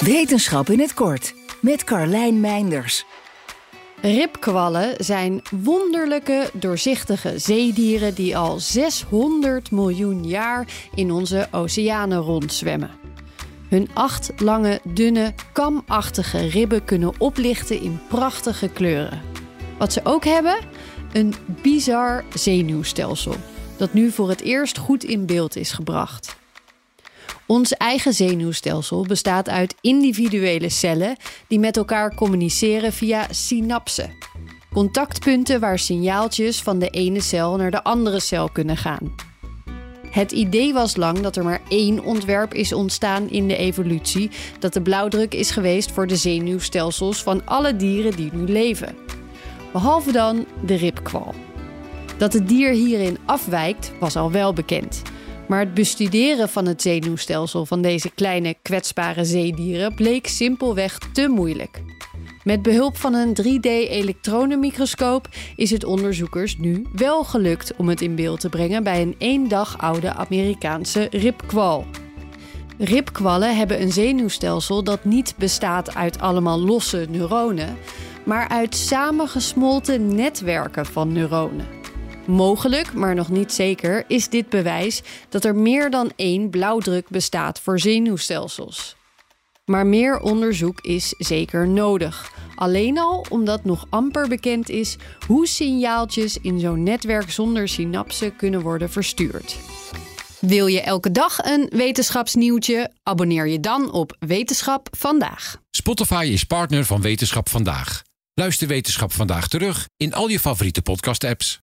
Wetenschap in het kort met Carlijn Meinders. Ribkwallen zijn wonderlijke, doorzichtige zeedieren die al 600 miljoen jaar in onze oceanen rondzwemmen. Hun acht lange, dunne, kamachtige ribben kunnen oplichten in prachtige kleuren. Wat ze ook hebben? Een bizar zenuwstelsel, dat nu voor het eerst goed in beeld is gebracht. Ons eigen zenuwstelsel bestaat uit individuele cellen die met elkaar communiceren via synapsen. Contactpunten waar signaaltjes van de ene cel naar de andere cel kunnen gaan. Het idee was lang dat er maar één ontwerp is ontstaan in de evolutie, dat de blauwdruk is geweest voor de zenuwstelsels van alle dieren die nu leven. Behalve dan de ribkwal. Dat het dier hierin afwijkt was al wel bekend. Maar het bestuderen van het zenuwstelsel van deze kleine kwetsbare zeedieren bleek simpelweg te moeilijk. Met behulp van een 3D-elektronenmicroscoop is het onderzoekers nu wel gelukt om het in beeld te brengen bij een één dag oude Amerikaanse ribkwal. Ribkwallen hebben een zenuwstelsel dat niet bestaat uit allemaal losse neuronen, maar uit samengesmolten netwerken van neuronen. Mogelijk, maar nog niet zeker, is dit bewijs dat er meer dan één blauwdruk bestaat voor zenuwstelsels. Maar meer onderzoek is zeker nodig. Alleen al omdat nog amper bekend is hoe signaaltjes in zo'n netwerk zonder synapsen kunnen worden verstuurd. Wil je elke dag een wetenschapsnieuwtje? Abonneer je dan op Wetenschap vandaag. Spotify is partner van Wetenschap vandaag. Luister Wetenschap vandaag terug in al je favoriete podcast-apps.